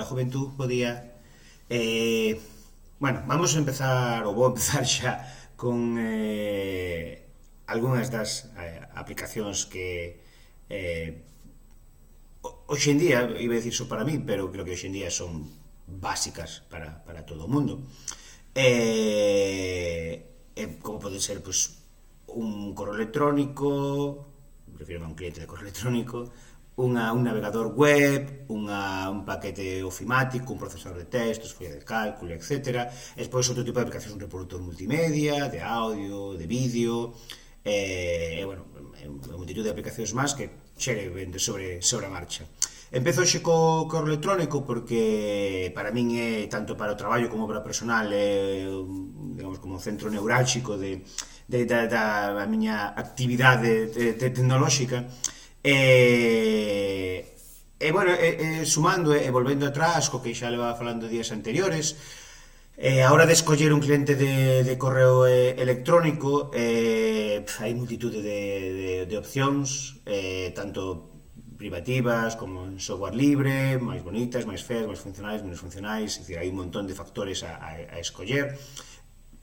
a Juventud, bo podía... Eh, bueno, vamos a empezar, ou vou empezar xa, con eh, algunhas das eh, aplicacións que eh, hoxe en día, iba a decir só para mí, pero creo que hoxe en día son básicas para, para todo o mundo. Eh, eh, como pode ser pues, un correo electrónico, refiro a un cliente de correo electrónico, unha, un navegador web, unha, un paquete ofimático, un procesador de textos, folla de cálculo, etc. E despois outro tipo de aplicacións, un reproductor multimedia, de audio, de vídeo, e, e bueno, un multitud de aplicacións máis que xere vende sobre, sobre a marcha. Empezo xe co correo electrónico porque para min é tanto para o traballo como para o personal é digamos como centro neurálxico de, de, da, da, da miña actividade te, te, tecnolóxica E, e bueno, e, e, sumando e, e volvendo atrás, co que xa leva falando días anteriores, eh, a hora de escoller un cliente de, de correo eh, electrónico, eh, hai multitude de, de, de opcións, eh, tanto privativas, como en software libre, máis bonitas, máis feas, máis funcionais, menos funcionais, é dicir, hai un montón de factores a, a, a escoller.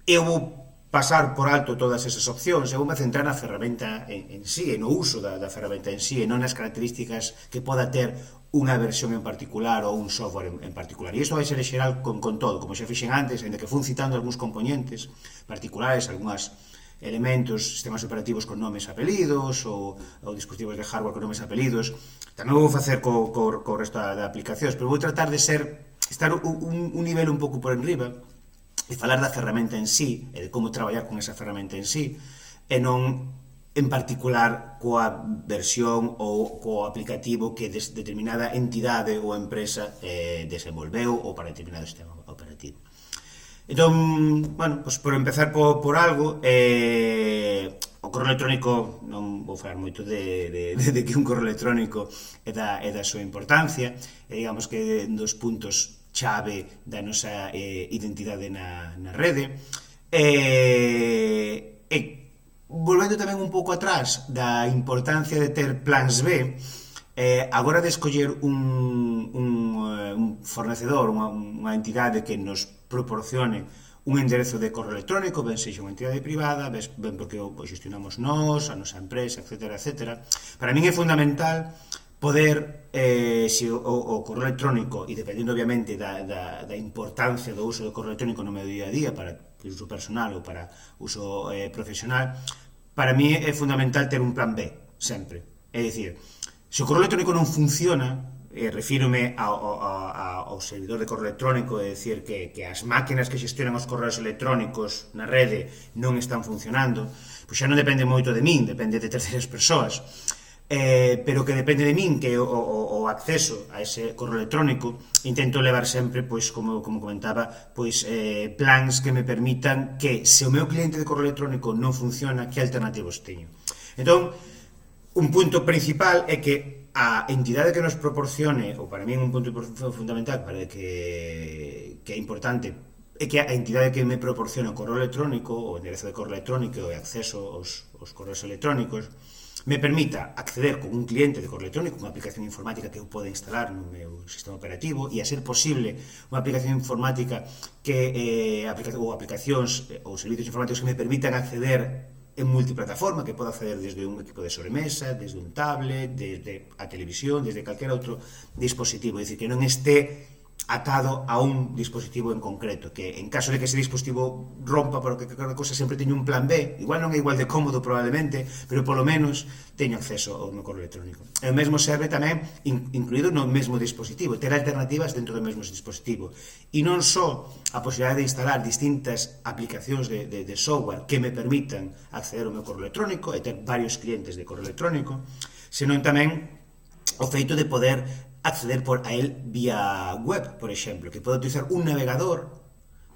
Eu vou pasar por alto todas esas opcións, eu me centrar na ferramenta en, en sí, e no uso da, da ferramenta en sí, e non nas características que poda ter unha versión en particular ou un software en, en particular. E isto vai ser en xeral con, con todo, como xa fixen antes, en que fun citando algúns componentes particulares, algúnas elementos, sistemas operativos con nomes e apelidos ou, ou dispositivos de hardware con nomes e apelidos. Tamén vou facer co, co, co resto da, da aplicacións, pero vou tratar de ser estar un, un, un nivel un pouco por enriba de falar da ferramenta en sí e de como traballar con esa ferramenta en sí e non en particular coa versión ou co aplicativo que des determinada entidade ou empresa eh, desenvolveu ou para determinado sistema operativo. Entón, bueno, pois por empezar por, por algo, eh, o correo electrónico, non vou falar moito de, de, de, de que un correo electrónico é da, é da súa importancia, e digamos que dos puntos chave da nosa eh, identidade na, na rede. E, e volvendo tamén un pouco atrás da importancia de ter plans B, eh, agora de escoller un, un, eh, un fornecedor, unha, unha entidade que nos proporcione un enderezo de correo electrónico, ben sexa unha entidade privada, ben porque o, o gestionamos nós, a nosa empresa, etc, etc. Para min é fundamental poder eh, se si o, o correo electrónico e dependendo obviamente da, da, da importancia do uso do correo electrónico no meu día a día para uso personal ou para uso eh, profesional para mí é fundamental ter un plan B sempre. É dicir se o correo electrónico non funciona eh, refírome ao, ao, ao servidor de correo electrónico é dicir que, que as máquinas que xestionan os correos electrónicos na rede non están funcionando pois xa non depende moito de min depende de terceiras persoas eh, pero que depende de min que o, o, o acceso a ese correo electrónico intento levar sempre, pois como, como comentaba pois eh, plans que me permitan que se o meu cliente de correo electrónico non funciona, que alternativos teño? Entón, un punto principal é que a entidade que nos proporcione ou para mí un punto fundamental para que, que é importante é que a entidade que me proporciona o correo electrónico o enderezo de correo electrónico e acceso aos, aos correos electrónicos me permita acceder con un cliente de correo electrónico, unha aplicación informática que eu poda instalar no meu sistema operativo e a ser posible unha aplicación informática que eh, aplica, ou aplicacións eh, ou servicios informáticos que me permitan acceder en multiplataforma, que poda acceder desde un equipo de sobremesa, desde un tablet, desde a televisión, desde calquera outro dispositivo, é dicir, que non este atado a un dispositivo en concreto, que en caso de que ese dispositivo rompa para que cada cosa sempre teño un plan B, igual non é igual de cómodo probablemente, pero polo menos teño acceso ao meu correo electrónico. E o mesmo serve tamén incluído no mesmo dispositivo, ter alternativas dentro do mesmo dispositivo. E non só a posibilidade de instalar distintas aplicacións de, de, de software que me permitan acceder ao meu correo electrónico e ter varios clientes de correo electrónico, senón tamén o feito de poder acceder por, a él vía web, por exemplo, que podo utilizar un navegador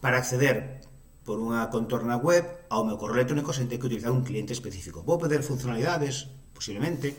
para acceder por unha contorna web ao meu correo electrónico sen ter que utilizar un cliente específico. Vou perder funcionalidades, posiblemente,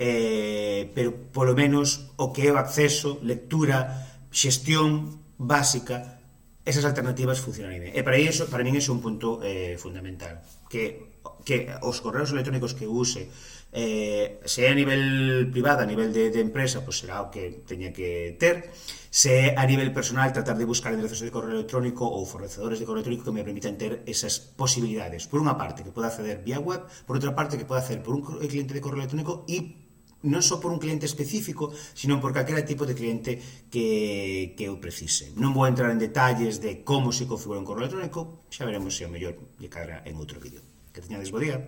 eh, pero polo menos o que é o acceso, lectura, xestión básica, esas alternativas funcionan ben. E eh, para iso, para min é un punto eh, fundamental, que que os correos electrónicos que use eh, se é a nivel privado, a nivel de, de empresa, pois pues será o que teña que ter. Se é a nivel personal, tratar de buscar endereces de correo electrónico ou fornecedores de correo electrónico que me permitan ter esas posibilidades. Por unha parte, que poda acceder vía web, por outra parte, que poda acceder por un cliente de correo electrónico e non só por un cliente específico, sino por calquera tipo de cliente que, que eu precise. Non vou entrar en detalles de como se configura un correo electrónico, xa veremos se o mellor lle cadra en outro vídeo. Que tengan feliz.